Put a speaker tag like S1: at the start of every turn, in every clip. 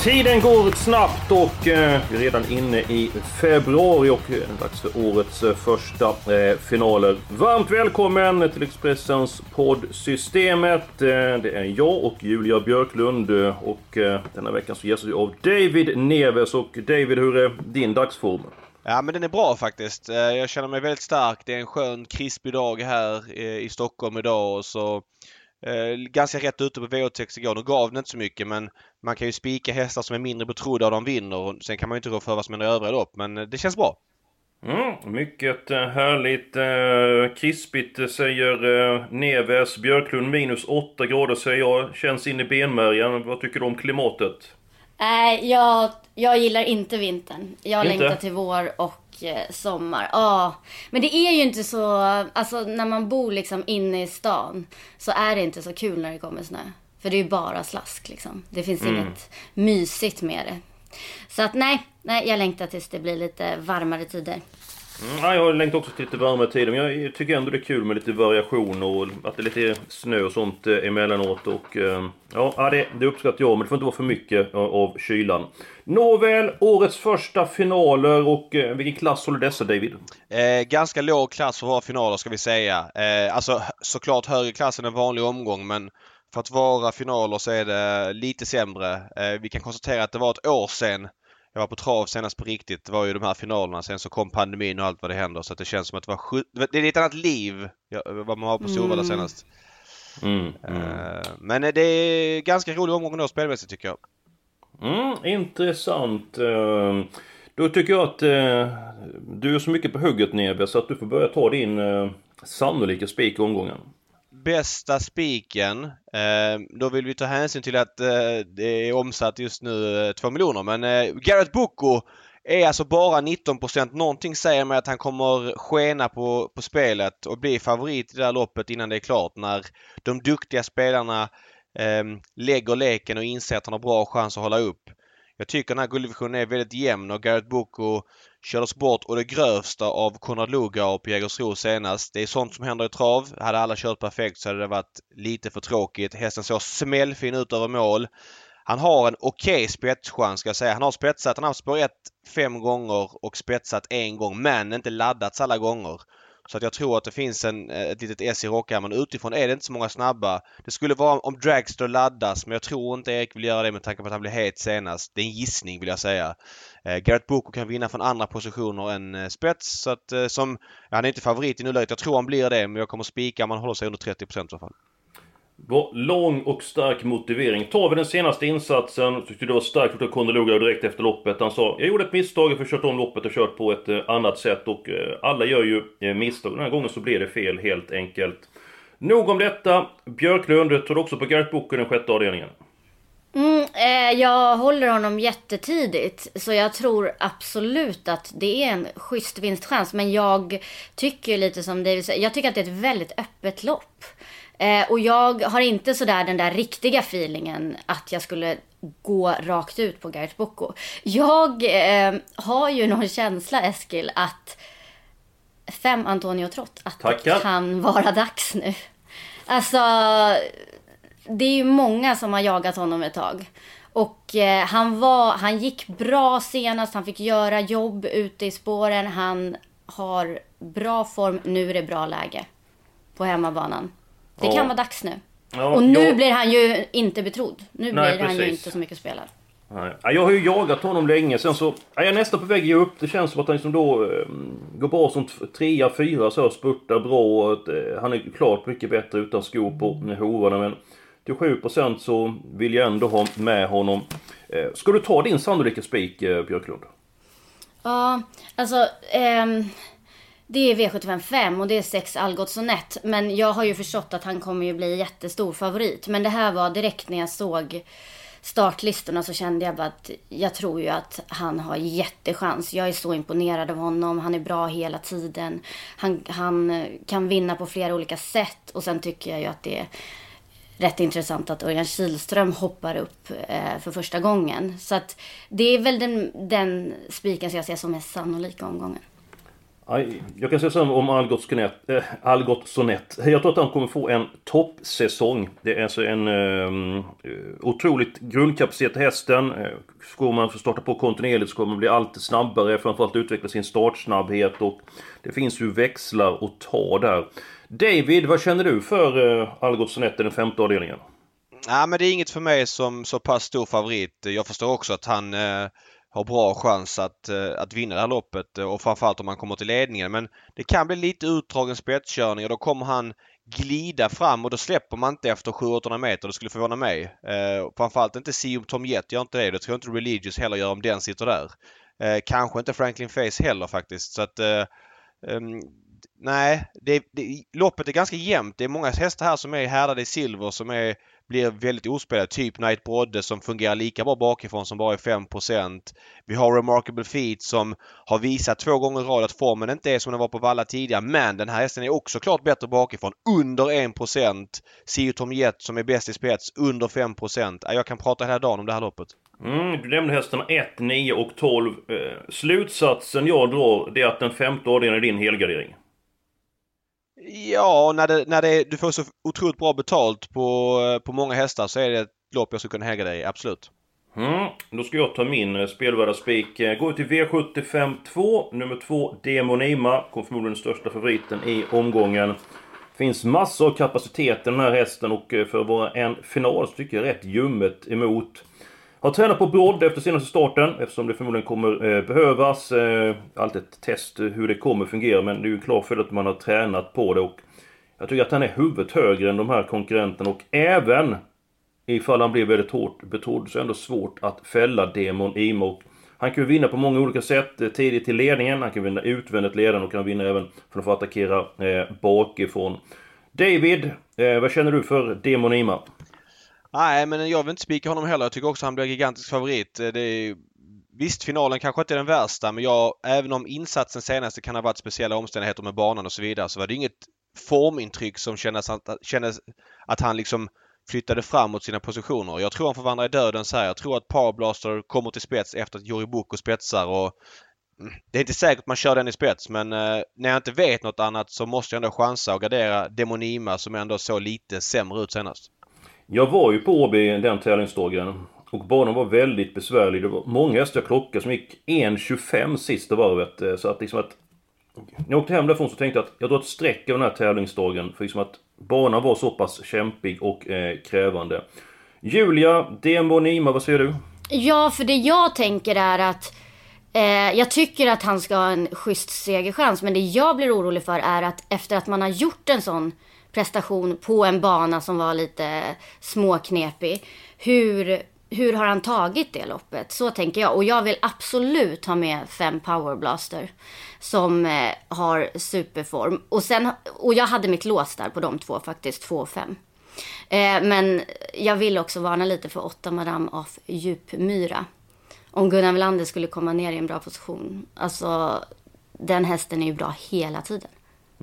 S1: Tiden går snabbt och eh, vi är redan inne i februari och eh, dags för årets eh, första eh, finaler. Varmt välkommen till Expressens poddsystemet. Eh, det är jag och Julia Björklund eh, och eh, denna veckan så gästas vi av David Neves. Och David, hur är din dagsform?
S2: Ja men den är bra faktiskt. Eh, Jag känner mig väldigt stark. Det är en skön krispig dag här eh, i Stockholm idag och så Eh, ganska rätt ute på V86 igår. Nu gav det inte så mycket men man kan ju spika hästar som är mindre betrodda och de vinner. Och sen kan man ju inte rå för vad som händer i övriga lopp men eh, det känns bra.
S1: Mm, mycket eh, härligt. Eh, krispigt eh, säger eh, Neves. Björklund minus 8 grader säger jag. Känns in i benmärgen. Vad tycker du om klimatet?
S3: Nej, jag, jag gillar inte vintern. Jag
S1: Inte?
S3: längtar till vår och sommar. Ja, men det är ju inte så... Alltså när man bor liksom inne i stan så är det inte så kul när det kommer snö. För det är ju bara slask liksom. Det finns inget mysigt med det. Så att nej, nej, jag längtar tills det blir lite varmare tider.
S1: Mm, ja, jag längtar också till lite varmare tider, men jag tycker ändå det är kul med lite variation och att det är lite snö och sånt eh, emellanåt. Och, ehm, ja, det, det uppskattar jag, men det får inte vara för mycket av, kylan. Nåväl, årets första finaler och eh, vilken klass håller dessa David?
S2: Eh, ganska låg klass för våra finaler ska vi säga. Eh, alltså såklart högre klass än en vanlig omgång men för att vara finaler så är det lite sämre. Eh, vi kan konstatera att det var ett år sedan jag var på trav senast på riktigt. Det var ju de här finalerna. Sen så kom pandemin och allt vad det händer så att det känns som att det var sju... Det är ett annat liv vad man var på Solvalla senast.
S1: Mm, mm.
S2: Eh, men det är ganska rolig omgång då spelmässigt tycker jag.
S1: Mm, intressant. Eh, Då tycker jag att eh, du är så mycket på hugget Nebe så att du får börja ta din eh, sannolika spik i omgången
S2: bästa spiken. Ehm, då vill vi ta hänsyn till att eh, det är omsatt just nu eh, 2 miljoner. Men eh, Garrett Boko är alltså bara 19% Någonting säger mig att han kommer skena på, på spelet och bli favorit i det här loppet innan det är klart. När de duktiga spelarna eh, lägger leken och inser att han har bra chans att hålla upp. Jag tycker den här gulddivisionen är väldigt jämn och Garrett Boko kördes bort och det grövsta av Konrad Lugauer på Jägersro senast. Det är sånt som händer i trav. Hade alla kört perfekt så hade det varit lite för tråkigt. Hästen såg smällfin ut över mål. Han har en okej spetschans ska jag säga. Han har spetsat, han har haft spår 1 fem gånger och spetsat en gång men inte laddats alla gånger. Så att jag tror att det finns en, eh, ett litet S i rockärmen. Utifrån är det inte så många snabba. Det skulle vara om Dragster laddas men jag tror inte Erik vill göra det med tanke på att han blev het senast. Det är en gissning vill jag säga. Eh, Garrett Boko kan vinna från andra positioner än eh, spets. Så att eh, som, ja, han är inte favorit i nuläget. Jag tror han blir det men jag kommer spika om han håller sig under 30 i alla fall.
S1: Var lång och stark motivering. Tar vi den senaste insatsen, tyckte det var starkt gjort av Kondologa direkt efter loppet. Han sa jag gjorde ett misstag, jag har kört om loppet och kört på ett eh, annat sätt och eh, alla gör ju eh, misstag. Den här gången så blev det fel helt enkelt. Nog om detta. Björklund, tar också på Gert Booker den sjätte avdelningen?
S3: Mm, eh, jag håller honom jättetidigt. Så jag tror absolut att det är en schysst vinstchans. Men jag tycker lite som David säger. Jag tycker att det är ett väldigt öppet lopp. Eh, och jag har inte sådär den där riktiga feelingen att jag skulle gå rakt ut på Gareth Bocco. Jag eh, har ju någon känsla Eskil att fem Antonio Trott, att
S1: Tackar.
S3: det kan vara dags nu. Alltså, det är ju många som har jagat honom ett tag. Och eh, han, var, han gick bra senast, han fick göra jobb ute i spåren. Han har bra form, nu är det bra läge på hemmabanan. Det kan vara dags nu. Och nu
S1: jag-
S3: blir han ju inte betrodd. Nu
S1: Nej,
S3: blir han ju inte så mycket spelad.
S1: Nej. Ja, Jag har ju jagat honom länge, sen så är jag nästan på väg att ge upp. Det känns som att han liksom då eh, går bra som trea, fyra så spurtar bra. Och eh, han är klart mycket bättre utan skor på hovarna. Men till 7% så vill jag ändå ha med honom. Eh, ska du ta din sannolika spik, eh, Björklund?
S3: Ja, alltså... ehm, det är V75 5 och det är 6 Algot Sonett. Men jag har ju förstått att han kommer ju bli jättestor favorit. Men det här var direkt när jag såg startlistorna så kände jag bara att jag tror ju att han har jättechans. Jag är så imponerad av honom. Han är bra hela tiden. Han, han kan vinna på flera olika sätt. Och sen tycker jag ju att det är rätt intressant att Örjan Kihlström hoppar upp eh, för första gången. Så att det är väl den, den spiken som jag ser som är sannolik omgången.
S1: Jag kan säga så om Algot Sonett, äh, eh, Algot Sonett. Jag tror att han kommer få en toppsäsong. Det är alltså en äh, otroligt grundkapacitet i hästen. Ska man få starta på kontinuerligt så kommer man bli allt snabbare. Framförallt utveckla sin startsnabbhet och det finns ju växlar att ta där. David, vad känner du för äh, Algot Sonett i den femte avdelningen?
S2: Nej, men det är inget för mig som så pass stor favorit. Jag förstår också att han äh har bra chans att, eh, att vinna det här loppet eh, och framförallt om han kommer till ledningen. Men det kan bli lite utdragen spetskörning och då kommer han glida fram och då släpper man inte efter 700-800 meter. Det skulle förvåna mig. Eh, framförallt inte Sium Tom Jet gör inte det. Det tror jag inte Religious heller gör om den sitter där. Eh, kanske inte Franklin Face heller faktiskt. Så att eh, um, Nej, det, det, loppet är ganska jämnt. Det är många hästar här som är härdade i silver som är blir väldigt ospelade. Typ Knight Brodde som fungerar lika bra bakifrån som bara är 5% Vi har Remarkable Feet som har visat två gånger i rad att formen inte är som den var på Valla tidigare. Men den här hästen är också klart bättre bakifrån. Under 1. Sio Tom Jet som är bäst i spets under 5% Jag kan prata hela dagen om det här loppet.
S1: Mm, du nämnde hästarna 1, 9 och 12. Eh, slutsatsen jag drar det är att den femte avdelningen är din helgardering.
S2: Ja, när, det, när det, du får så otroligt bra betalt på, på många hästar så är det ett lopp jag skulle kunna hägga dig absolut.
S1: Mm, då ska jag ta min eh, spelvärda spik. Går går till V75 2, nummer 2 Demonima. Kommer förmodligen den största favoriten i omgången. Finns massor av kapacitet i den här hästen och eh, för att vara en final så tycker jag rätt ljummet emot. Har tränat på brodd efter senaste starten eftersom det förmodligen kommer eh, behövas. Eh, allt ett test eh, hur det kommer fungera men det är ju en klar för att man har tränat på det och jag tycker att han är huvudet högre än de här konkurrenterna och även ifall han blir väldigt hårt betrodd så är det ändå svårt att fälla Demon Imo. Han kan ju vinna på många olika sätt. Eh, tidigt till ledningen, han kan vinna utvändigt ledande och kan vinna även från att få attackera eh, bakifrån. David, eh, vad känner du för Demon Ima?
S2: Nej, men jag vill inte spika honom heller. Jag tycker också han blir gigantisk favorit. Eh, det är, visst, finalen kanske inte är den värsta men jag, även om insatsen senaste kan ha varit speciella omständigheter med banan och så vidare så var det inget formintryck som kändes att, kändes att han liksom flyttade framåt sina positioner. Jag tror han får vandra i döden så här. Jag tror att Powerblaster kommer till spets efter att Jori Boko spetsar och mm, det är inte säkert man kör den i spets men eh, när jag inte vet något annat så måste jag ändå chansa och gardera Demonima som ändå såg lite sämre ut senast.
S1: Jag var ju på Åby den tävlingsdagen. Och banan var väldigt besvärlig. Det var många hästar klockor som gick 1.25 sista varvet. Eh, så att liksom att... När jag åkte hem därifrån så tänkte jag att jag drar ett streck över den här tävlingsdagen. För liksom att banan var så pass kämpig och eh, krävande. Julia, Dembo Nima, vad säger du?
S3: Ja, för det jag tänker är att eh, jag tycker att han ska ha en schysst segerchans. Men det jag blir orolig för är att efter att man har gjort en sån prestation på en bana som var lite småknepig. Hur, hur har han tagit det loppet? Så tänker jag. Och jag vill absolut ha med fem powerblaster som eh, har superform. Och, sen, och jag hade mitt lås där på de två faktiskt, två och fem. Eh, men jag vill också varna lite för åtta Madame av Djupmyra. Om Gunnar Welander skulle komma ner i en bra position. Alltså, den hästen är ju bra hela tiden.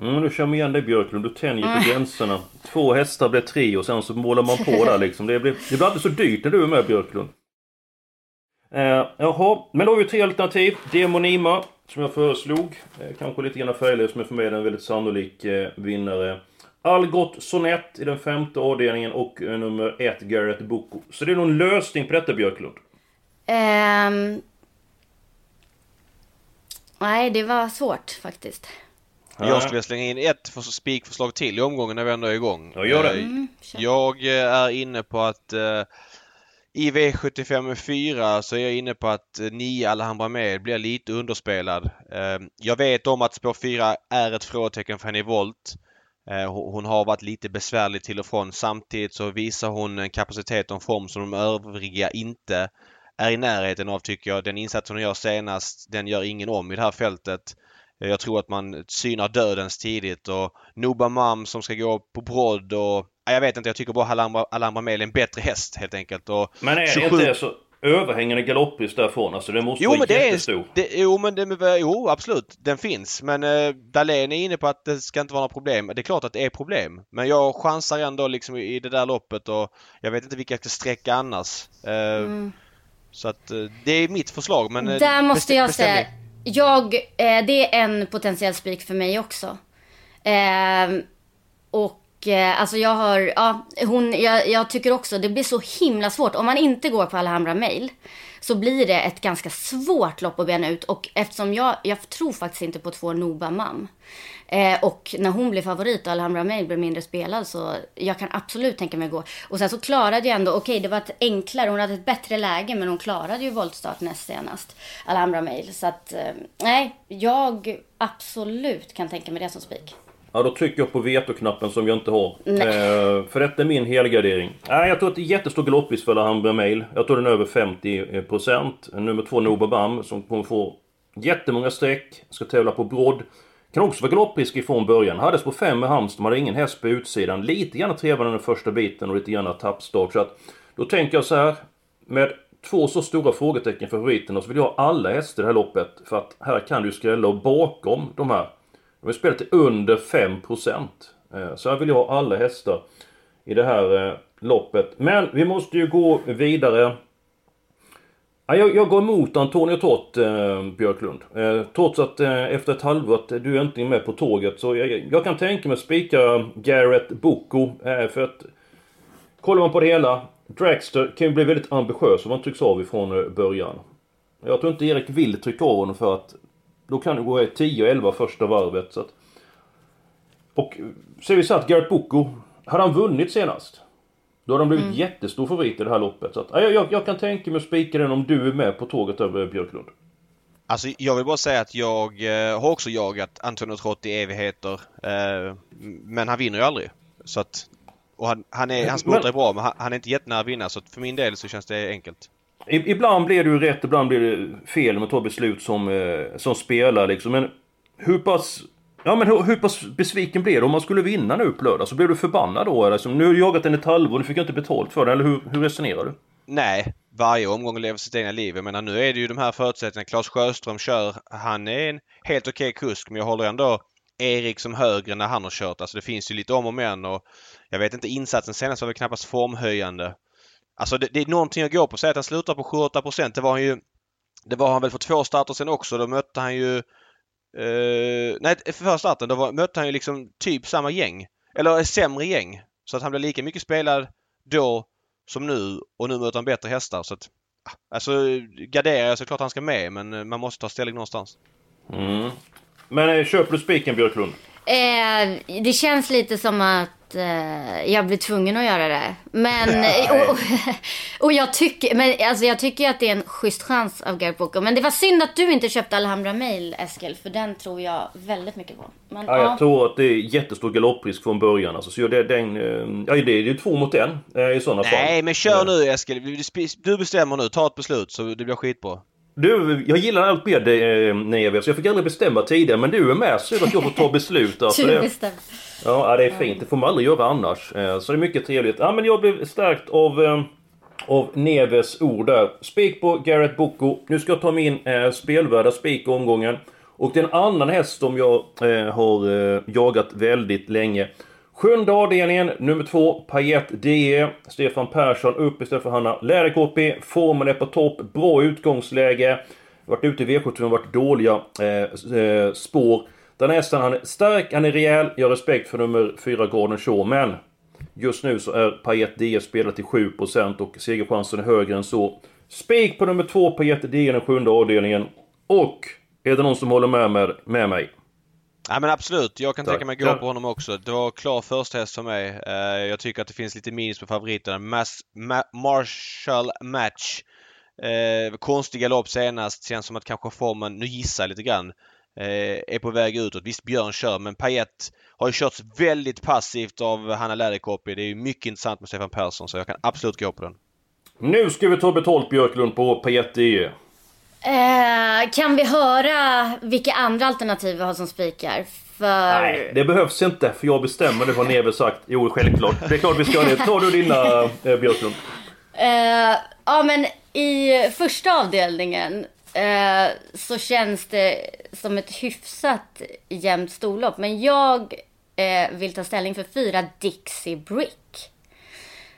S1: Mm, nu känner igen dig Björklund. Du tänjer på mm. gränserna. Två hästar blir tre och sen så målar man på där liksom. Det blir, det blir alltid så dyrt när du är med Björklund. Eh, jaha, men då har vi tre alternativ. Demonima, som jag föreslog. Eh, kanske lite grann färglös, men för mig är det en väldigt sannolik eh, vinnare. Algot Sonett i den femte avdelningen och eh, nummer ett Garrett Boko. Så det är någon lösning på detta Björklund? Um...
S3: Nej, det var svårt faktiskt.
S2: Jag skulle slänga in ett spikförslag till i omgången när vi ändå är igång.
S1: Ja, gör det. Eh, mm,
S2: jag eh, är inne på att uh, i V75 4 så är jag inne på att 9 Alhambra med blir lite underspelad. Jag vet om att spår 4 är ett frågetecken för henne i volt. Hon har varit lite besvärlig till och från. Samtidigt så visar hon en kapacitet och en form som de övriga inte är i närheten av tycker jag. Den insatsen hon gör senast, den gör ingen om i det här fältet. Jag tror att man synar dödens tidigt och Nobamam som ska gå på brodd och jag vet inte, jag tycker bara Alhambra, Alhambra Mail är en bättre häst helt enkelt. Och
S1: Men är 27... inte så överhängande galopprisk därifrån? Alltså det måste
S2: jo,
S1: vara
S2: men det
S1: jättestor.
S2: Är, det, jo, men det, jo, absolut. Den finns. Men eh, Dahlén är inne på att det ska inte vara några problem. Det är klart att det är problem. Men jag chansar ändå liksom i det där loppet och jag vet inte vilka jag ska sträcka annars. Eh, mm. Så att eh, det är mitt förslag. Men
S3: eh, där måste jag säga. Jag, eh, det är en potentiell spik för mig också. Eh, och Eh, alltså jag har, ja, hon, jag, jag, tycker också det blir så himla svårt. Om man inte går på Alhambra Mail så blir det ett ganska svårt lopp att bena ut. Och eftersom jag, jag tror faktiskt inte på två Noba Mam. Eh, och när hon blir favorit och Alhambra May blir mindre spelad så jag kan absolut tänka mig att gå. Och sen så klarade jag ändå, okej okay, det var ett enklare, hon hade ett bättre läge men hon klarade ju voltstart näst senast. Alhambra Mail. Så att, eh, nej, jag absolut kan tänka mig det som spik.
S1: Ja, då trycker jag på veto-knappen som jag inte har. Eh, för detta är min helgardering. Nej, jag tror att det är jättestor galopprisk för Alhambra Mail. Jag tror den är över 50%. Nummer två Nobabam som kommer få jättemånga streck. Ska tävla på brodd. Kan också vara galopprisk ifrån början. Hades på 5 med Halmstad, hade ingen häst på utsidan. Lite grann trevande den första biten och lite grann tappstart. Så att, då tänker jag så här. Med två så stora frågetecken för favoriterna så vill jag ha alla hästar i det här loppet. För att här kan du skrälla och bakom de här de har spelat till under 5%. Eh, så här vill jag ha alla hästar i det här eh, loppet. Men vi måste ju gå vidare. Jag, jag går emot Antonio Tott, eh, Björklund. Eh, trots att eh, efter ett halvår att du är äntligen med på tåget. Så jag, jag kan tänka mig att spika Garrett Boko. Eh, för att kollar man på det hela. Dragster kan ju bli väldigt ambitiös om man trycks av ifrån eh, början. Jag tror inte Erik vill trycka av honom för att då kan du gå 10-11 första varvet. Så att... Och ser vi så att Garrett Boko, hade han vunnit senast? Då hade han blivit mm. jättestor favorit i det här loppet. Så att, jag, jag, jag kan tänka mig att spika den om du är med på tåget över Björklund.
S2: Alltså jag vill bara säga att jag eh, har också jagat Antonio Trott i evigheter. Eh, men han vinner ju aldrig. Så att, och han, han, är, hans motor är bra men han, han är inte jättenära att vinna så för min del så känns det enkelt.
S1: Ibland blir det ju rätt, ibland blir det fel när man tar beslut som, eh, som spelare liksom. Men hur pass... Ja men hur, hur pass besviken blir du om man skulle vinna nu på lördag? Så blir du förbannad då eller? Liksom? nu har du jagat den ett halvår, nu fick jag inte betalt för den. Eller hur, hur resonerar du?
S2: Nej, varje omgång lever sitt egna liv. Jag menar nu är det ju de här förutsättningarna. Claes Sjöström kör. Han är en helt okej okay kusk men jag håller ändå Erik som högre när han har kört. Alltså det finns ju lite om och men och jag vet inte insatsen senast var väl knappast formhöjande. Alltså det, det är någonting att gå på. Säg att han slutar på 7-8 Det var han ju... Det var han väl för två starter sen också. Då mötte han ju... Eh, nej, för starten då var, mötte han ju liksom typ samma gäng. Eller sämre gäng. Så att han blev lika mycket spelad då som nu och nu möter han bättre hästar. Så att, alltså garderar jag såklart han ska med men eh, man måste ta ställning någonstans.
S1: Mm. Men eh, köper du spiken Björklund?
S3: Eh, det känns lite som att eh, jag blir tvungen att göra det. Men, och, och, och, jag tycker, men alltså jag tycker att det är en schysst chans av Booker. Men det var synd att du inte köpte Alhambra Mail, Eskil. För den tror jag väldigt mycket på.
S1: Men, ja, jag ja. tror att det är jättestor galopprisk från början. Alltså, så det, den, eh, ja, det är ju två mot en eh, i sådana
S2: fall.
S1: Nej,
S2: men kör nu Eskil. Du bestämmer nu. Ta ett beslut så det blir skitbra.
S1: Du, jag gillar allt mer det, eh, Neves. Jag fick aldrig bestämma tidigare men du är med så att jag får ta beslut. Alltså,
S3: bestämmer.
S1: Ja, det är fint. Det får man aldrig göra annars. Eh, så det är mycket trevligt. Ja, men jag blev stärkt av, eh, av Neves ord där. Spik på Garrett Boko. Nu ska jag ta min eh, spelvärda spik omgången. Och det är en annan häst som jag eh, har eh, jagat väldigt länge. Sjunde avdelningen, nummer två, Payet DE. Stefan Persson upp istället för Hanna Läderkoppi. Formen är på topp, bra utgångsläge. Varit ute i V75 varit dåliga eh, eh, spår. Den hästen, han är stark, han är rejäl. Jag har respekt för nummer 4 Gordon Shaw, men Just nu så är Payet DE spelad till 7% och segerchansen är högre än så. Spik på nummer 2 Payet DE den sjunde avdelningen. Och är det någon som håller med, med, med mig?
S2: Ja men absolut. Jag kan Tack. tänka mig gå på honom också. Det var klar första häst för mig. Uh, jag tycker att det finns lite minus på favoriterna. Mas Ma Marshall Match. Uh, konstiga lopp senast. Känns som att kanske formen, nu gissar jag lite grann, uh, är på väg utåt. Visst Björn kör men Payet har ju körts väldigt passivt av Hanna Läderkopi. Det är mycket intressant med Stefan Persson så jag kan absolut gå på den.
S1: Nu ska vi ta betalt Björklund på Payet DE.
S3: Eh, kan vi höra vilka andra alternativ vi har som spikar? För...
S1: Nej, det behövs inte för jag bestämmer det vad Neve sagt. Jo, självklart. Det är klart vi ska det. Ta du dina eh, Björklund.
S3: Eh, ja men i första avdelningen eh, så känns det som ett hyfsat jämnt storlopp. Men jag eh, vill ta ställning för fyra Dixie Brick.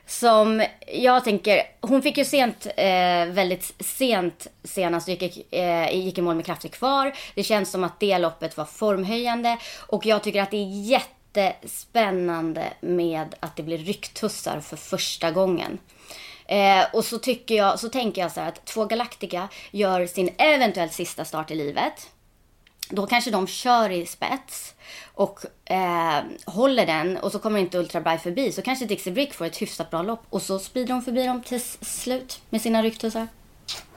S3: Som jag tänker, hon fick ju sent, eh, väldigt sent senast gick, eh, gick i mål med krafter kvar. Det känns som att det loppet var formhöjande och jag tycker att det är jättespännande med att det blir rycktussar för första gången. Eh, och så, tycker jag, så tänker jag så här att två Galactica gör sin eventuellt sista start i livet. Då kanske de kör i spets och eh, håller den och så kommer inte Ultra Bright förbi. Så kanske Dixie Brick får ett hyfsat bra lopp och så sprider de förbi dem till slut med sina rycktussar.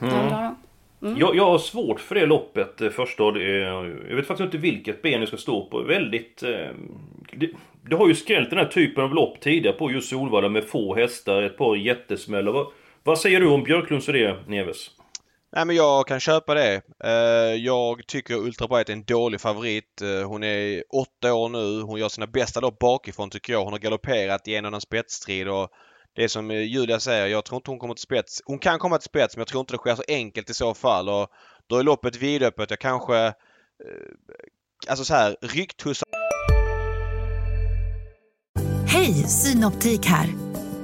S3: Mm.
S1: Mm. Jag, jag har svårt för det loppet eh, första. Jag vet faktiskt inte vilket ben jag ska stå på. Väldigt... Eh, det, det, har ju skrällt den här typen av lopp tidigare på just Solvalla med få hästar, ett par jättesmällar. Vad, vad säger du om Björklunds idé, Neves?
S2: Nej men jag kan köpa det. Eh, jag tycker Ultra Bright är en dålig favorit. Eh, hon är åtta år nu. Hon gör sina bästa lopp bakifrån tycker jag. Hon har galopperat i en annan spetsstrid och det är som eh, Julia säger, jag tror inte hon kommer till spets. Hon kan komma till spets men jag tror inte det sker så enkelt i så fall och då är loppet vidöppet. Jag kanske... Alltså så här, rycktussar...
S4: Hej, Synoptik här!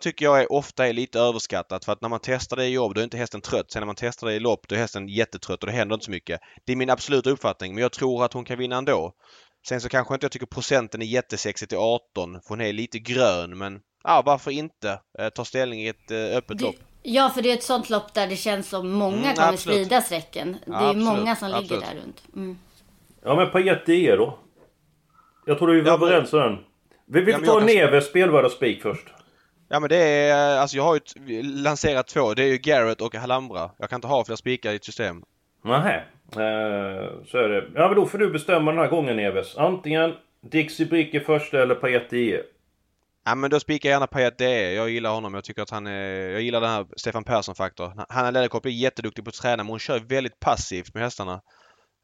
S2: tycker jag är, ofta är lite överskattat för att när man testar det i jobb då är inte hästen trött. Sen när man testar det i lopp då är hästen jättetrött och det händer inte så mycket. Det är min absoluta uppfattning men jag tror att hon kan vinna ändå. Sen så kanske inte jag tycker procenten är jättesexig till 18 för hon är lite grön men ja varför inte eh, ta ställning i ett eh, öppet
S3: det,
S2: lopp.
S3: Ja för det är ett sånt lopp där det känns som många mm, kommer absolut. sprida sträcken. Det är absolut, många som absolut. ligger där runt. Mm.
S1: Ja men Pajette är då? Jag tror vi var ja, överens om den. Vi, vi ja, ta kan... Neves spelvärda spik först.
S2: Ja men det är, alltså jag har ju lanserat två. Det är ju Garrett och Alhambra. Jag kan inte ha fler spikar i ett system.
S1: Nähä. Eh, så är det. Ja men då får du bestämma den här gången Neves. Antingen Dixie Bricke första eller Payet E.
S2: Ja men då spikar jag gärna Payet DE. Jag gillar honom. Jag tycker att han är... Jag gillar den här Stefan Persson-faktor. Hanna Läderkopp är jätteduktig på att träna men hon kör väldigt passivt med hästarna.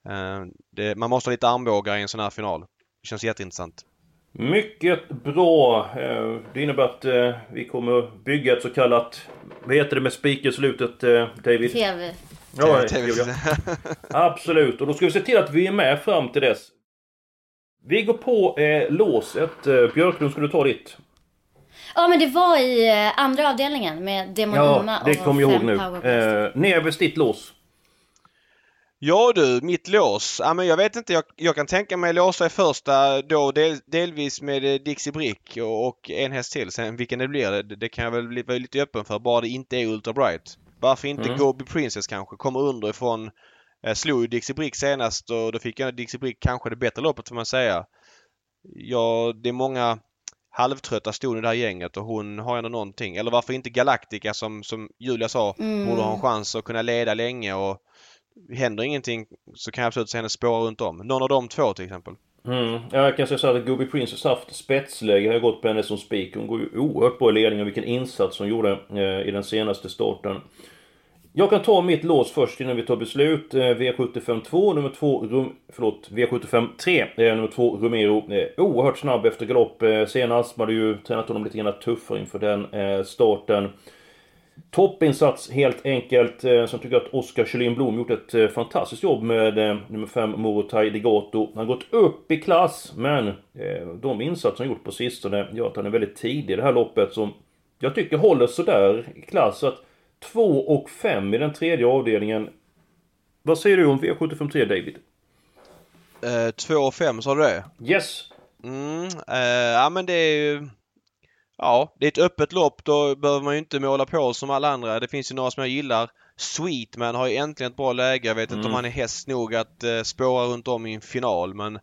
S2: Eh, det, man måste ha lite armbågar i en sån här final. Det känns jätteintressant.
S1: Mycket bra. Eh, det innebär att eh, vi kommer bygga ett så kallat... Vad heter det med spik slutet eh, David?
S3: TV.
S1: Ja, TV. Absolut. Och då ska vi se till att vi är med fram till dess. Vi går på eh, låset. Björklund, ska du ta ditt?
S3: Ja men det var i andra avdelningen med Demon
S1: Ja, det kommer jag ihåg nu. Eh, Neves ditt lås.
S2: Ja du, mitt lås. Ja, men jag vet inte, jag, jag kan tänka mig låsa i första då del, delvis med eh, Dixie Brick och, och, en häst till. Sen vilken det blir, det, det kan jag väl bli, vara lite öppen för. Bara det inte är Ultra Bright. Varför inte mm. Gobi Princess kanske? Kommer underifrån. Eh, slog ju Dixie Brick senast och då fick jag Dixie Brick kanske det bättre loppet får man säga. Ja, det är många halvtrötta ston i det här gänget och hon har ändå någonting. Eller varför inte Galactica som, som Julia sa, mm. borde ha en chans att kunna leda länge och händer ingenting så kan jag absolut se henne spåra runt om. Någon av de två till exempel.
S1: Mm. Jag kan säga så här att Gobi Princess haft spetsläge. Jag har gått på henne som spik. Hon går ju oerhört bra i ledningen. Vilken insats hon gjorde eh, i den senaste starten. Jag kan ta mitt lås först innan vi tar beslut. Eh, V75 2, nummer 2, rum, förlåt, V75 3, eh, nummer 2, Romero. Eh, oerhört snabb efter galopp eh, senast. Man hade ju tränat honom lite grann tuffare inför den eh, starten. Toppinsats helt enkelt. Eh, som tycker att Oskar Kjellin Blom gjort ett eh, fantastiskt jobb med eh, nummer 5 Morotai Degato. Han har gått upp i klass men de insatser han gjort på sistone gör att han är väldigt tidig i det här loppet som jag tycker håller sådär i klass. att 2 och 5 i den tredje avdelningen. Vad säger du om V753 David?
S2: 2 och 5 sa du det?
S1: Yes!
S2: Mm, uh, ja men det är ju Ja, det är ett öppet lopp. Då behöver man ju inte måla på som alla andra. Det finns ju några som jag gillar. Sweetman har ju äntligen ett bra läge. Jag vet inte om han är häst nog att uh, spåra runt om i en final men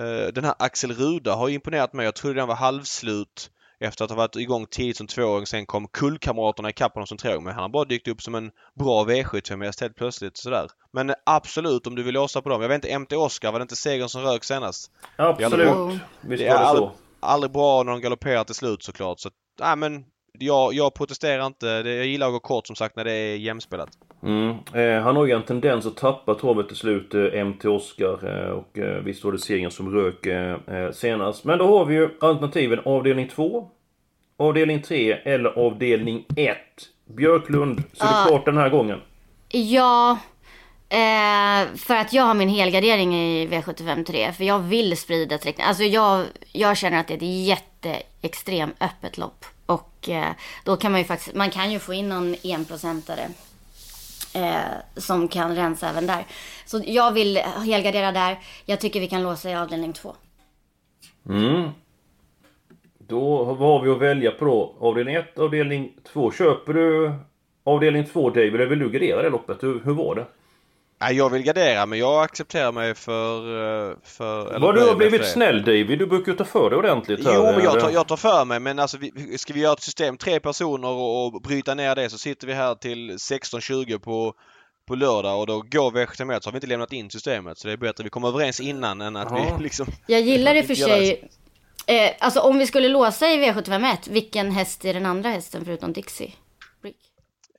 S2: uh, den här Axel Ruda har imponerat mig. Jag trodde den var halvslut efter att ha varit igång tidigt som tvååring. Sen kom kullkamraterna ikapp honom som treåring. Men han har bara dykt upp som en bra V75 helt plötsligt sådär. Men absolut om du vill låsa på dem. Jag vet inte, MT Oscar, var det inte segern som rök senast?
S1: Absolut. Visst
S2: det är
S1: var det så.
S2: Aldrig bra när de galopperar till slut såklart. Så, nej men jag, jag protesterar inte. Det- Jag gillar att gå kort som sagt när det är jämspelat.
S1: Mm. Eh, han har ju en tendens att tappa travet till slut, eh, MT Oscar. Eh, och eh, visst var det segern som rök eh, eh, senast. Men då har vi ju alternativen avdelning 2, avdelning 3 eller avdelning 1. Björklund, så det är klart den här gången.
S3: Ja, eh, för att jag har min helgardering i V75 För jag vill sprida sträckningen. Alltså jag, jag känner att det är ett jätteextrem öppet lopp. Och eh, då kan man ju faktiskt, man kan ju få in någon enprocentare. Eh, som kan rensa även där. Så jag vill helgardera där. Jag tycker vi kan låsa i avdelning två.
S1: Mm. Då vad har vi att välja på då? Avdelning 1, avdelning 2. Köper du avdelning 2 David, eller vill du gardera det loppet? Hur, hur var det?
S2: Nej, jag vill gardera men jag accepterar mig för... eh, för eller
S1: Vad du har blivit
S2: för det.
S1: snäll David, du brukar ju ta för dig ordentligt här.
S2: Jo, men jag
S1: Eller?
S2: tar, jag tar för mig. Men alltså, vi, ska vi göra ett system, tre personer och, och bryta ner det så sitter vi här till 16.20 på, på lördag och då går V71 så har vi inte lämnat in systemet. Så det är bättre att vi kommer överens innan än att
S1: Ja.
S2: vi liksom...
S3: Jag gillar och för sig... Eh, alltså om vi skulle låsa i V751, vilken häst är den andra hästen förutom Dixie? Brick.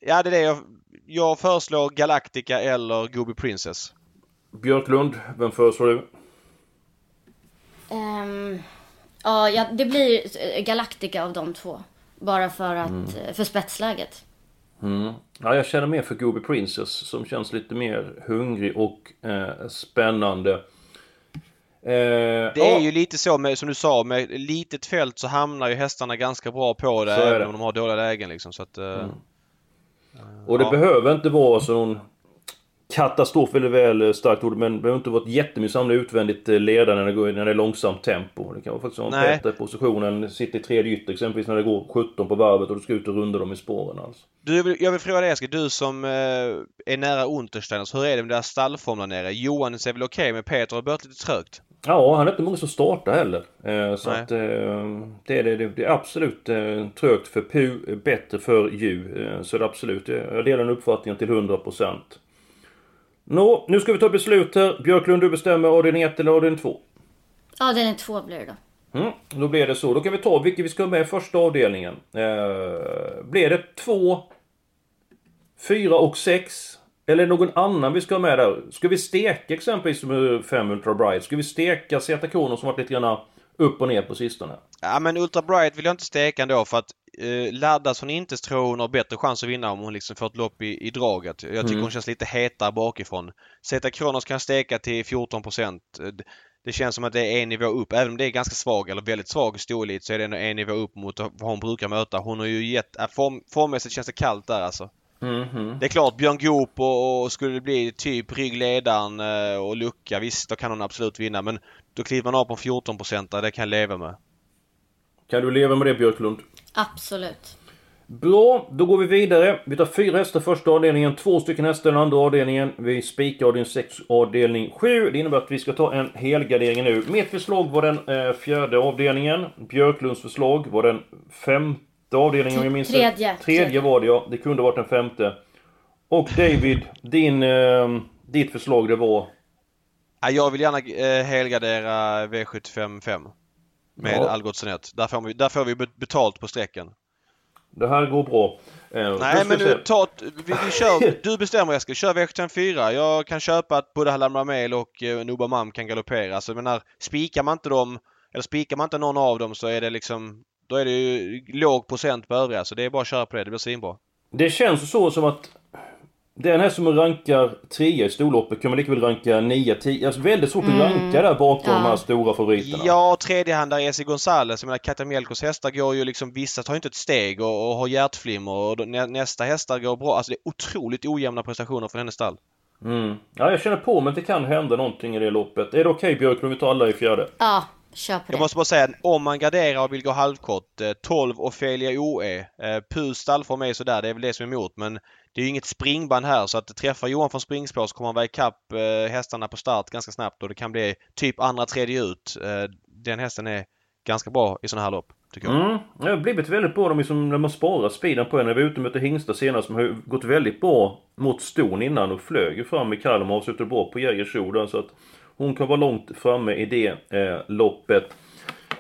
S2: Ja, det är det jag... Jag föreslår Galactica eller Gobi Princess.
S1: Björklund, vem föreslår du?
S3: Ehm, ja, det blir eh, Galactica av de två. Bara för att, eh, för spetsläget.
S1: Mm. Ja, jag känner mer för Gobi Princess som känns lite mer hungrig och eh, spännande. Eh,
S2: Det är ju lite så med, som du sa, med litet fält så hamnar ju hästarna ganska bra på det
S1: Så
S2: även
S1: det.
S2: om de har dåliga lägen liksom. Så att, eh,
S1: Och det
S2: Ja.
S1: behöver inte vara så någon katastrof eller väl starkt ord, men det behöver inte vara ett jättemycket samla utvändigt eh, ledare när det, går, när det är långsamt tempo. Det kan vara faktiskt vara en bättre position än sitta i tredje ytter exempelvis när det går 17 på varvet och du ska ut och runda dem i spåren alltså.
S2: Du, jag vill- fråga dig Eskil, du som eh, är nära Untersteiners, hur är det med deras stallform där nere? Johan är väl okej men Peter har börjat lite trögt?
S1: Ja, han är inte många som startar heller. Eh, så
S2: Nej.
S1: att eh, det, är, det, det är absolut eh, trögt för Pu, bättre för Ju. Eh, så det är absolut, eh, jag delar den uppfattningen till 100%. Nå, nu ska vi ta beslut här. Björklund, du bestämmer avdelning 1 eller avdelning 2?
S3: Ja, den är två blir det då.
S1: Mm, då blir det så. Då kan vi ta vilket vi ska ha med i första avdelningen. Eh, blir det 2, 4 och 6? Eller någon annan vi ska ha med där? Ska vi steka exempelvis med 5 Ultra Bright? Ska vi steka Zeta Kronos som varit lite grann upp och ner på sistone?
S2: Ja men Ultra Bright vill jag inte steka ändå för att eh, laddas hon inte så tror hon har bättre chans att vinna om hon liksom får ett lopp i, i draget. Jag tycker
S1: Mm.
S2: hon känns lite hetare bakifrån. Zeta Kronos kan steka till 14 procent. Det känns som att det är en nivå upp. Även om det är ganska svag eller väldigt svag storelit så är det ändå en nivå upp mot vad hon brukar möta. Hon har ju gett... Form, formmässigt känns det kallt där alltså.
S1: Mhm.
S2: Det är klart, Björn Goop och, och skulle det bli typ ryggledaren eh, och lucka, visst då kan hon absolut vinna. Men då kliver man av på 14 procent det kan jag leva med.
S1: Kan du leva med det Björklund?
S3: Absolut.
S1: Bra, då går vi vidare. Vi tar fyra hästar första avdelningen, två stycken hästar den andra avdelningen. Vi spikar avdelning 6, avdelning 7. Det innebär att vi ska ta en helgardering nu. Mitt förslag var den eh, fjärde avdelningen. Björklunds förslag var den femte avdelningen om jag minns.
S3: Tredje.
S1: Tredje var det ja. Det kunde varit den femte. Och David, din, eh, ditt förslag det var...
S2: Ja, jag vill gärna eh, helgardera V75 5. Med
S1: Ja.
S2: Algot. Där får, vi, där får vi bet- betalt på sträckan.
S1: Det här går bra. Eh,
S2: Nej men nu, ta, vi, vi kör, du bestämmer Eskil, kör V75 4. Jag kan köpa att både Hallam Ramel och eh, Mam kan galoppera. Alltså jag menar, spikar man inte dem, eller spikar man inte någon av dem så är det liksom, då är det ju låg procent på övriga. Så det är bara att köra på det, det blir svinbra.
S1: Det känns så som att den här som rankar trea i storloppet kan man lika väl ranka 9, 10. Alltså väldigt svårt att ranka där bakom
S3: Ja.
S1: de här stora favoriterna.
S2: Ja, tredjehandare Esi Gonzales. Jag menar Katamielkos hästar går ju liksom, vissa tar inte ett steg och, och har hjärtflimmer och nästa hästar går bra. Alltså det är otroligt ojämna prestationer från hennes stall.
S1: Mm. Ja, jag känner på mig att det kan hända någonting i det loppet. Är det okej Björklund? Vi tar alla i fjärde.
S3: Ja, Kör på
S2: Jag
S3: det.
S2: måste bara säga, om man garderar och vill gå halvkort, eh, 12 Ofelia OE. Eh, Pus stallform är sådär, det är väl det som är emot. Men det är ju inget springband här så att träffar Johan från springspår så kommer han vara ikapp eh, hästarna på start ganska snabbt och det kan bli typ andra, tredje ut. Eh, den hästen är ganska bra i sådana här lopp, tycker jag.
S1: Mm. Det har blivit väldigt bra de liksom, när man sparar speeden på henne. Vi var ute och mötte hingstar senast. De har gått väldigt bra mot ston innan och flög ju fram i Kalmar och suttit bra på Jägersro. Så att hon kan vara långt framme i det eh, loppet.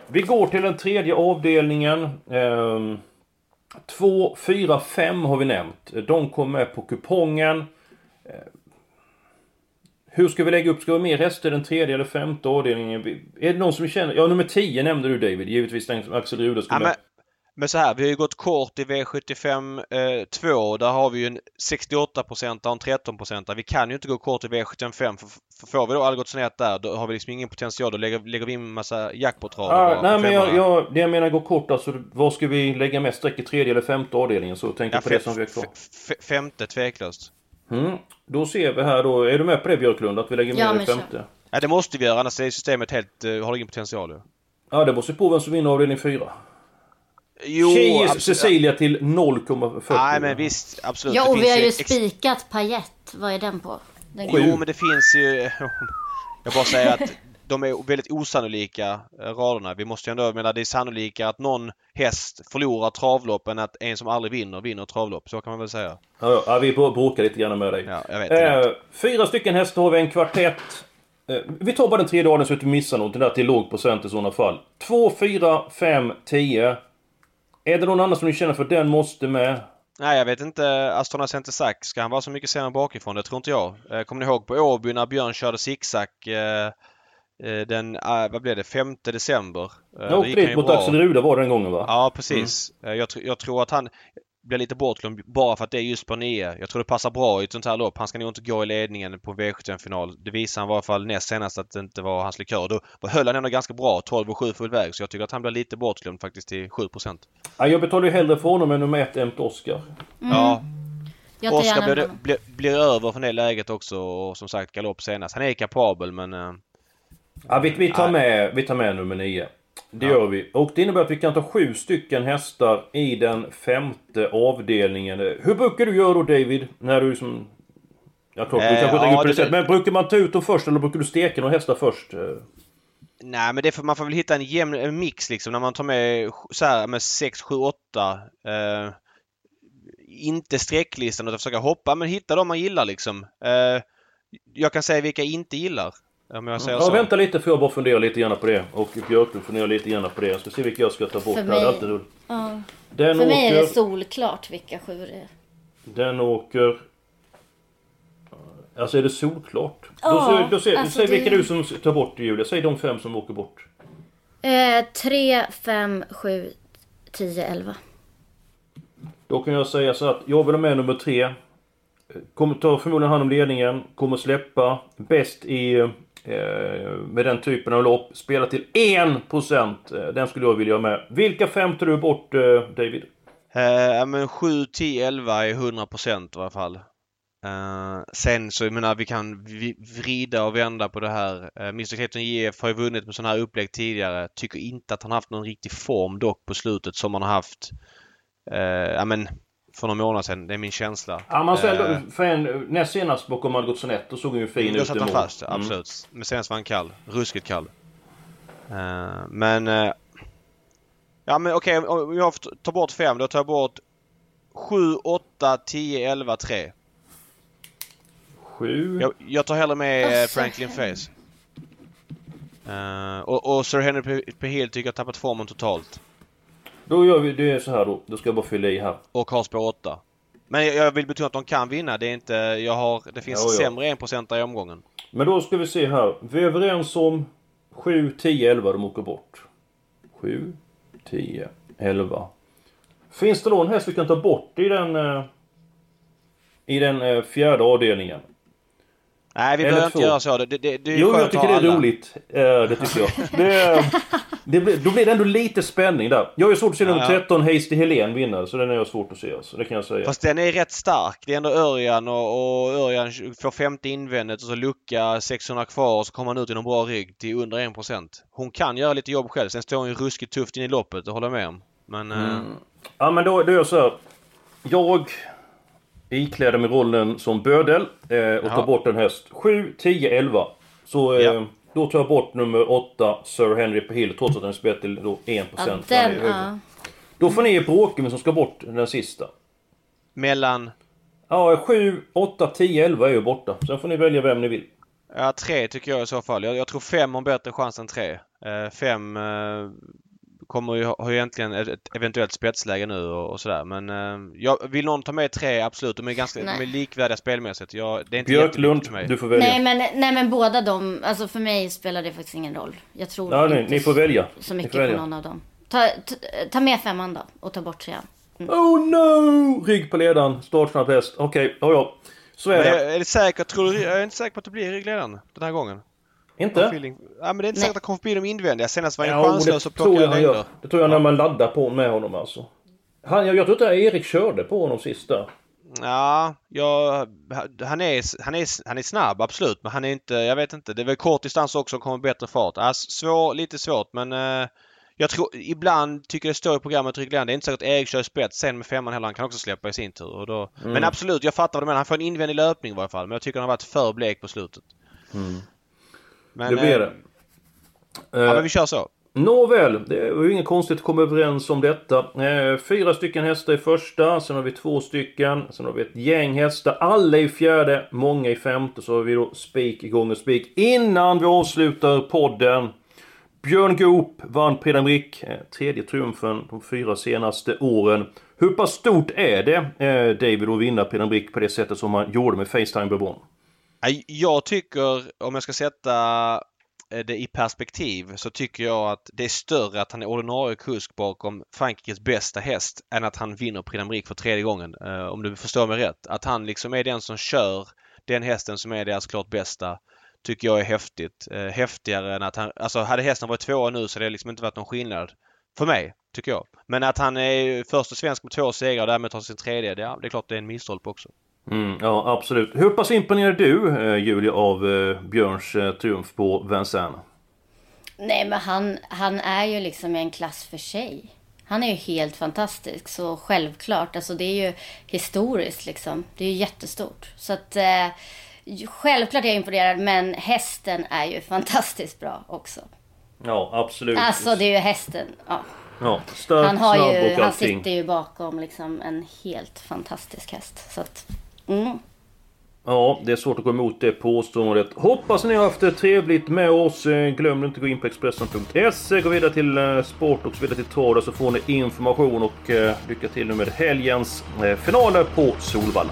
S1: Vi går till den tredje avdelningen. Eh, 2, 4, 5 har vi nämnt. De kom med på kupongen. Eh, Hur ska vi lägga upp? Ska vi ha mer rester i den tredje eller femte avdelningen? Är det någon som känner? Ja, nummer 10 nämnde du David. Givetvis den som Axel Rude skulle
S2: Ja,
S1: med
S2: men, så här, vi har ju gått kort i V75 eh, 2. Där har vi ju en 68% och en 13%. Vi kan ju inte gå kort i V75 för, för får vi då Algotssonet där då har vi liksom ingen potential. Då lägger, lägger vi in en massa jackpotrader
S1: Ah, nej men jag, jag, det jag menar går kort alltså. Var ska vi lägga mest streck i tredje eller femte avdelningen? Så tänk
S2: Ja,
S1: på det som vi är kvar.
S2: fe- fe- femte tveklöst.
S1: Mm. Då ser vi här då. Är du med på det Björklund? Att vi lägger
S3: Ja,
S1: mer i femte?
S2: Ja det måste vi göra annars är systemet helt, eh, har ingen potential ju.
S1: Ja, det beror på vem som vinner avdelning fyra.
S2: Jo,
S1: Tjej
S2: absolut.
S1: Cecilia till 0,40.
S2: Nej men visst, absolut.
S3: Ja, och vi har ju spikat Pajett. Vad är den på? Den
S2: Jo men det finns ju... Jag bara säger att de är väldigt osannolika eh, raderna. Vi måste ju ändå, jag menar det är sannolikare att någon häst förlorar travlopp än att en som aldrig vinner, vinner travlopp. Så kan man väl säga.
S1: Ja, ja, vi bråkar lite grann med dig.
S2: Ja, jag vet. jag vet.
S1: Eh, fyra stycken hästar har vi, en kvartett. Eh, vi tar bara den tredje avdelningen så att vi inte missar något. Den där till låg procent i sådana fall. 2, 4, 5, 10. Är det någon annan som ni känner för den måste med?
S2: Nej, jag vet inte. Astrona Center Sack, ska han vara så mycket sämre bakifrån? Det tror inte jag. Eh, Kommer ni ihåg på Åby när Björn körde zigzag eh, eh, den, vad blev det, 5 december?
S1: Jag åkte dit mot
S2: bra.
S1: Axel Ruda var den gången va?
S2: Ja, precis. Eh, Jag, jag tror att han blir lite bortglömd bara för att det är just på 9. Jag tror det passar bra i ett sånt här lopp. Han ska nog inte gå i ledningen på V75-final. Det visar han i alla fall näst senast att det inte var hans likör. Då höll han ändå ganska bra, 12 och 7 full väg. Så jag tycker att han blir lite bortglömd faktiskt till 7%
S1: Ja, jag betalar ju hellre för honom än nummer ett, Emt Oscar.
S2: Ja,
S3: tar
S2: Oskar
S3: gärna
S2: blir, blir, blir över från det läget också och som sagt galopp senast. Han är kapabel men... eh,
S1: Ja, vi, vi, tar med, vi tar med nummer 9. Det
S2: Ja.
S1: gör vi. Och det innebär att vi kan ta sju stycken hästar i den femte avdelningen. Hur brukar du göra då David? När du som... Ja, klart, du
S2: Eh,
S1: kanske inte
S2: ja,
S1: det. Men brukar man ta ut dem först eller brukar du steka några hästar först?
S2: Nej men det får, man får väl hitta en jämn en mix liksom när man tar med så här med 6, 7, 8. Eh, inte strecklistan utan försöka hoppa men hitta de man gillar liksom. Eh, jag kan säga vilka jag inte gillar. Om jag säger
S1: Ja,
S2: så.
S1: vänta lite för jag bara funderar lite grann på det. Och Björklund funderar lite grann på det. Jag ska se vilka jag ska ta bort.
S3: För mig-
S1: Det är alltid roligt.
S3: Ja.
S1: Den
S3: För mig är det solklart vilka sju det är.
S1: Den åker... Alltså är det solklart?
S3: Ja,
S1: då, säg- då, säg,
S3: alltså
S1: säg
S3: det-
S1: vilka du som tar bort det Julia. Säg de fem som åker bort.
S3: Eh, 3, 5, 7, 10, 11.
S1: Då kan jag säga så att jag vill ha med nummer tre. Kommer ta förmodligen hand om ledningen. Kommer släppa. Bäst i... Eh, med den typen av lopp. Spela till 1%. Eh, den skulle jag vilja ha med. Vilka fem tar du bort eh, David?
S2: Eh, ja, men 7, 10, 11 är 100% i alla fall. Eh, sen så, jag menar, vi kan vrida och vända på det här. Eh, Mr Clayton JF har ju vunnit med sådana här upplägg tidigare. Tycker inte att han haft någon riktig form dock på slutet som han har haft Eh, ja, men för några månader sedan. Det är min känsla.
S1: Ja, man
S2: Eh,
S1: ändå, för en, näst senast bakom Margot Sonett, då såg hon ju fin
S2: Då
S1: ut
S2: satt
S1: i
S2: han fast,
S1: Mm.
S2: absolut. Men senast var han kall. Ruskigt kall. Eh, men... eh, ja men okej, om jag får ta bort fem då tar jag bort 7, 8, 10, 11, 3.
S1: Sju.
S2: Jag, jag tar hellre med eh,
S3: Alltså.
S2: Franklin Face. Eh, och, och Sir Henry P- P. Hill tycker jag har tappat formen totalt.
S1: Då gör vi det så här då. Då ska jag bara fylla i här.
S2: Och har spår 8. Men jag, vill betona att de kan vinna. Det är inte... Jag har... Det finns
S1: Ja, ja.
S2: sämre 1% i omgången.
S1: Men då ska vi se här. Vi är överens om 7, 10, 11 de åker bort. 7, 10, 11. Finns det någon häst vi kan ta bort i den... eh, I den eh, fjärde avdelningen?
S2: Nej, vi
S1: Eller
S2: behöver inte göra så. Det, det, det är
S1: Jo, jag tycker det är
S2: alla.
S1: roligt. Eh, Det tycker jag. Det, det blir, då blir det ändå lite spänning där. Jag ju svårt att se nummer
S2: Ja.
S1: 13, Hasty Helén, vinna. Så den är jag svårt att se. Alltså. Det kan jag säga.
S2: Fast den är rätt stark. Det är ändå Örjan och, och Örjan får femte invändet och så lucka 600 kvar och så kommer han ut i någon bra rygg till under 1%. Hon kan göra lite jobb själv. Sen står hon ju ruskigt tufft in i loppet, det håller jag med om. Men... eh,
S1: Ja, men då, då är jag så här. Jag ikläder mig rollen som bödel eh, och tar
S2: Ja.
S1: bort en häst. 7, 10, 11. Så eh,
S2: Ja.
S1: då tar jag bort nummer 8, Sir Henry på Hill, trots att den är spelad till då 1%.
S3: Ja, den, ja.
S1: Då får ni Bråkemund som ska bort den sista.
S2: mellan...
S1: Ja, 7, 8, 10, 11 är ju borta. Sen får ni välja vem ni vill.
S2: Ja, tre tycker jag i så fall. Jag, jag tror fem har bättre chans än tre. Eh, fem eh, kommer ju, har ju egentligen ett, eventuellt spetsläge nu och, och sådär. Men eh, jag, vill någon ta med tre? Absolut. De är ganska de är
S3: Nej.
S2: likvärdiga spelmässigt. Jag, det är inte
S1: Björklund,
S2: för mig.
S1: du får välja.
S3: Nej men, nej men båda de, alltså för mig spelar det faktiskt ingen roll. Jag tror
S1: Ja, nej,
S3: inte
S1: ni får välja.
S3: så mycket
S1: får
S3: på
S1: välja.
S3: någon av dem. Ta, ta, ta med femman då och ta bort trean.
S1: Oh no! Rygg på ledaren, startsnabb häst. Okej, ja ja. Så är
S2: Men
S1: det.
S2: är, är det säkert? Tror du, jag är inte säker på att det blir ryggledaren den här gången.
S1: Inte?
S2: Feeling. Ja, men det är inte säkert att han kommer förbi de invändiga. Senast var han
S1: Ja, det
S2: chanslös och
S1: tror jag
S2: plockade längder.
S1: gör. Det tror jag när man laddar på med honom alltså. Han, jag, jag tror inte Erik körde på honom sista.
S2: Ja, jag, han, är, han, är, han är snabb absolut men han är inte, jag vet inte. Det är väl kort distans också och kommer bättre fart. Alltså, svår, lite svårt men eh, jag tror ibland tycker det står i programmet ryggledaren. Det är inte säkert att Erik kör spets sen med femman heller. Han kan också släppa i sin tur. Och då,
S1: Mm.
S2: Men absolut, jag fattar vad du menar. Han får en invändig löpning i varje fall. Men jag tycker han har varit för blek på slutet. Men.
S1: Det blir
S2: eh,
S1: det.
S2: Ja,
S1: Eh,
S2: men vi kör så.
S1: Nåväl, det var ju inget konstigt att komma överens om detta. Eh, fyra stycken hästar i första, sen har vi två stycken, sen har vi ett gäng hästar. Alla i fjärde, många i femte, så har vi då spik igång och spik. Innan vi avslutar podden. Björn Goop vann Prix eh, tredje triumfen de fyra senaste åren. Hur pass stort är det, eh, David, att vinna Prix på det sättet som man gjorde med Facetime Bourbon?
S2: Jag tycker, om jag ska sätta eh, det i perspektiv, så tycker jag att det är större att han är ordinarie kusk bakom Frankrikes bästa häst än att han vinner Prix d'Amérique för tredje gången. Eh, om du förstår mig rätt. Att han liksom är den som kör den hästen som är deras klart bästa tycker jag är häftigt. Eh, häftigare än att han... Alltså hade hästen varit tvåa nu så hade det liksom inte varit någon skillnad. För mig, tycker jag. Men att han är första svensk med två segrar och därmed tar sin tredje, det, ja, det är klart det är en misstolpe också.
S1: Mm, ja, absolut. Hur pass imponerad är du, eh, Julia, av eh, Björns eh, triumf på Vincennes?
S3: Nej men han, han är ju liksom en klass för sig. Han är ju helt fantastisk. Så självklart, alltså det är ju historiskt liksom. Det är ju jättestort. Så att eh, självklart är jag imponerad. Men hästen är ju fantastiskt bra också.
S1: Ja, absolut.
S3: Alltså det är ju hästen. Ja.
S1: Ja, stark,
S3: Han, har ju, han sitter ju bakom liksom en helt fantastisk häst. Så att, mm.
S1: Ja, det är svårt att gå emot det påståendet. Hoppas ni har haft det trevligt med oss. Eh, Glöm inte att gå in på Expressen.se, gå vidare till eh, Sport och så vidare till Trav så får ni information och eh, lycka till nu med helgens finaler på Solvalla.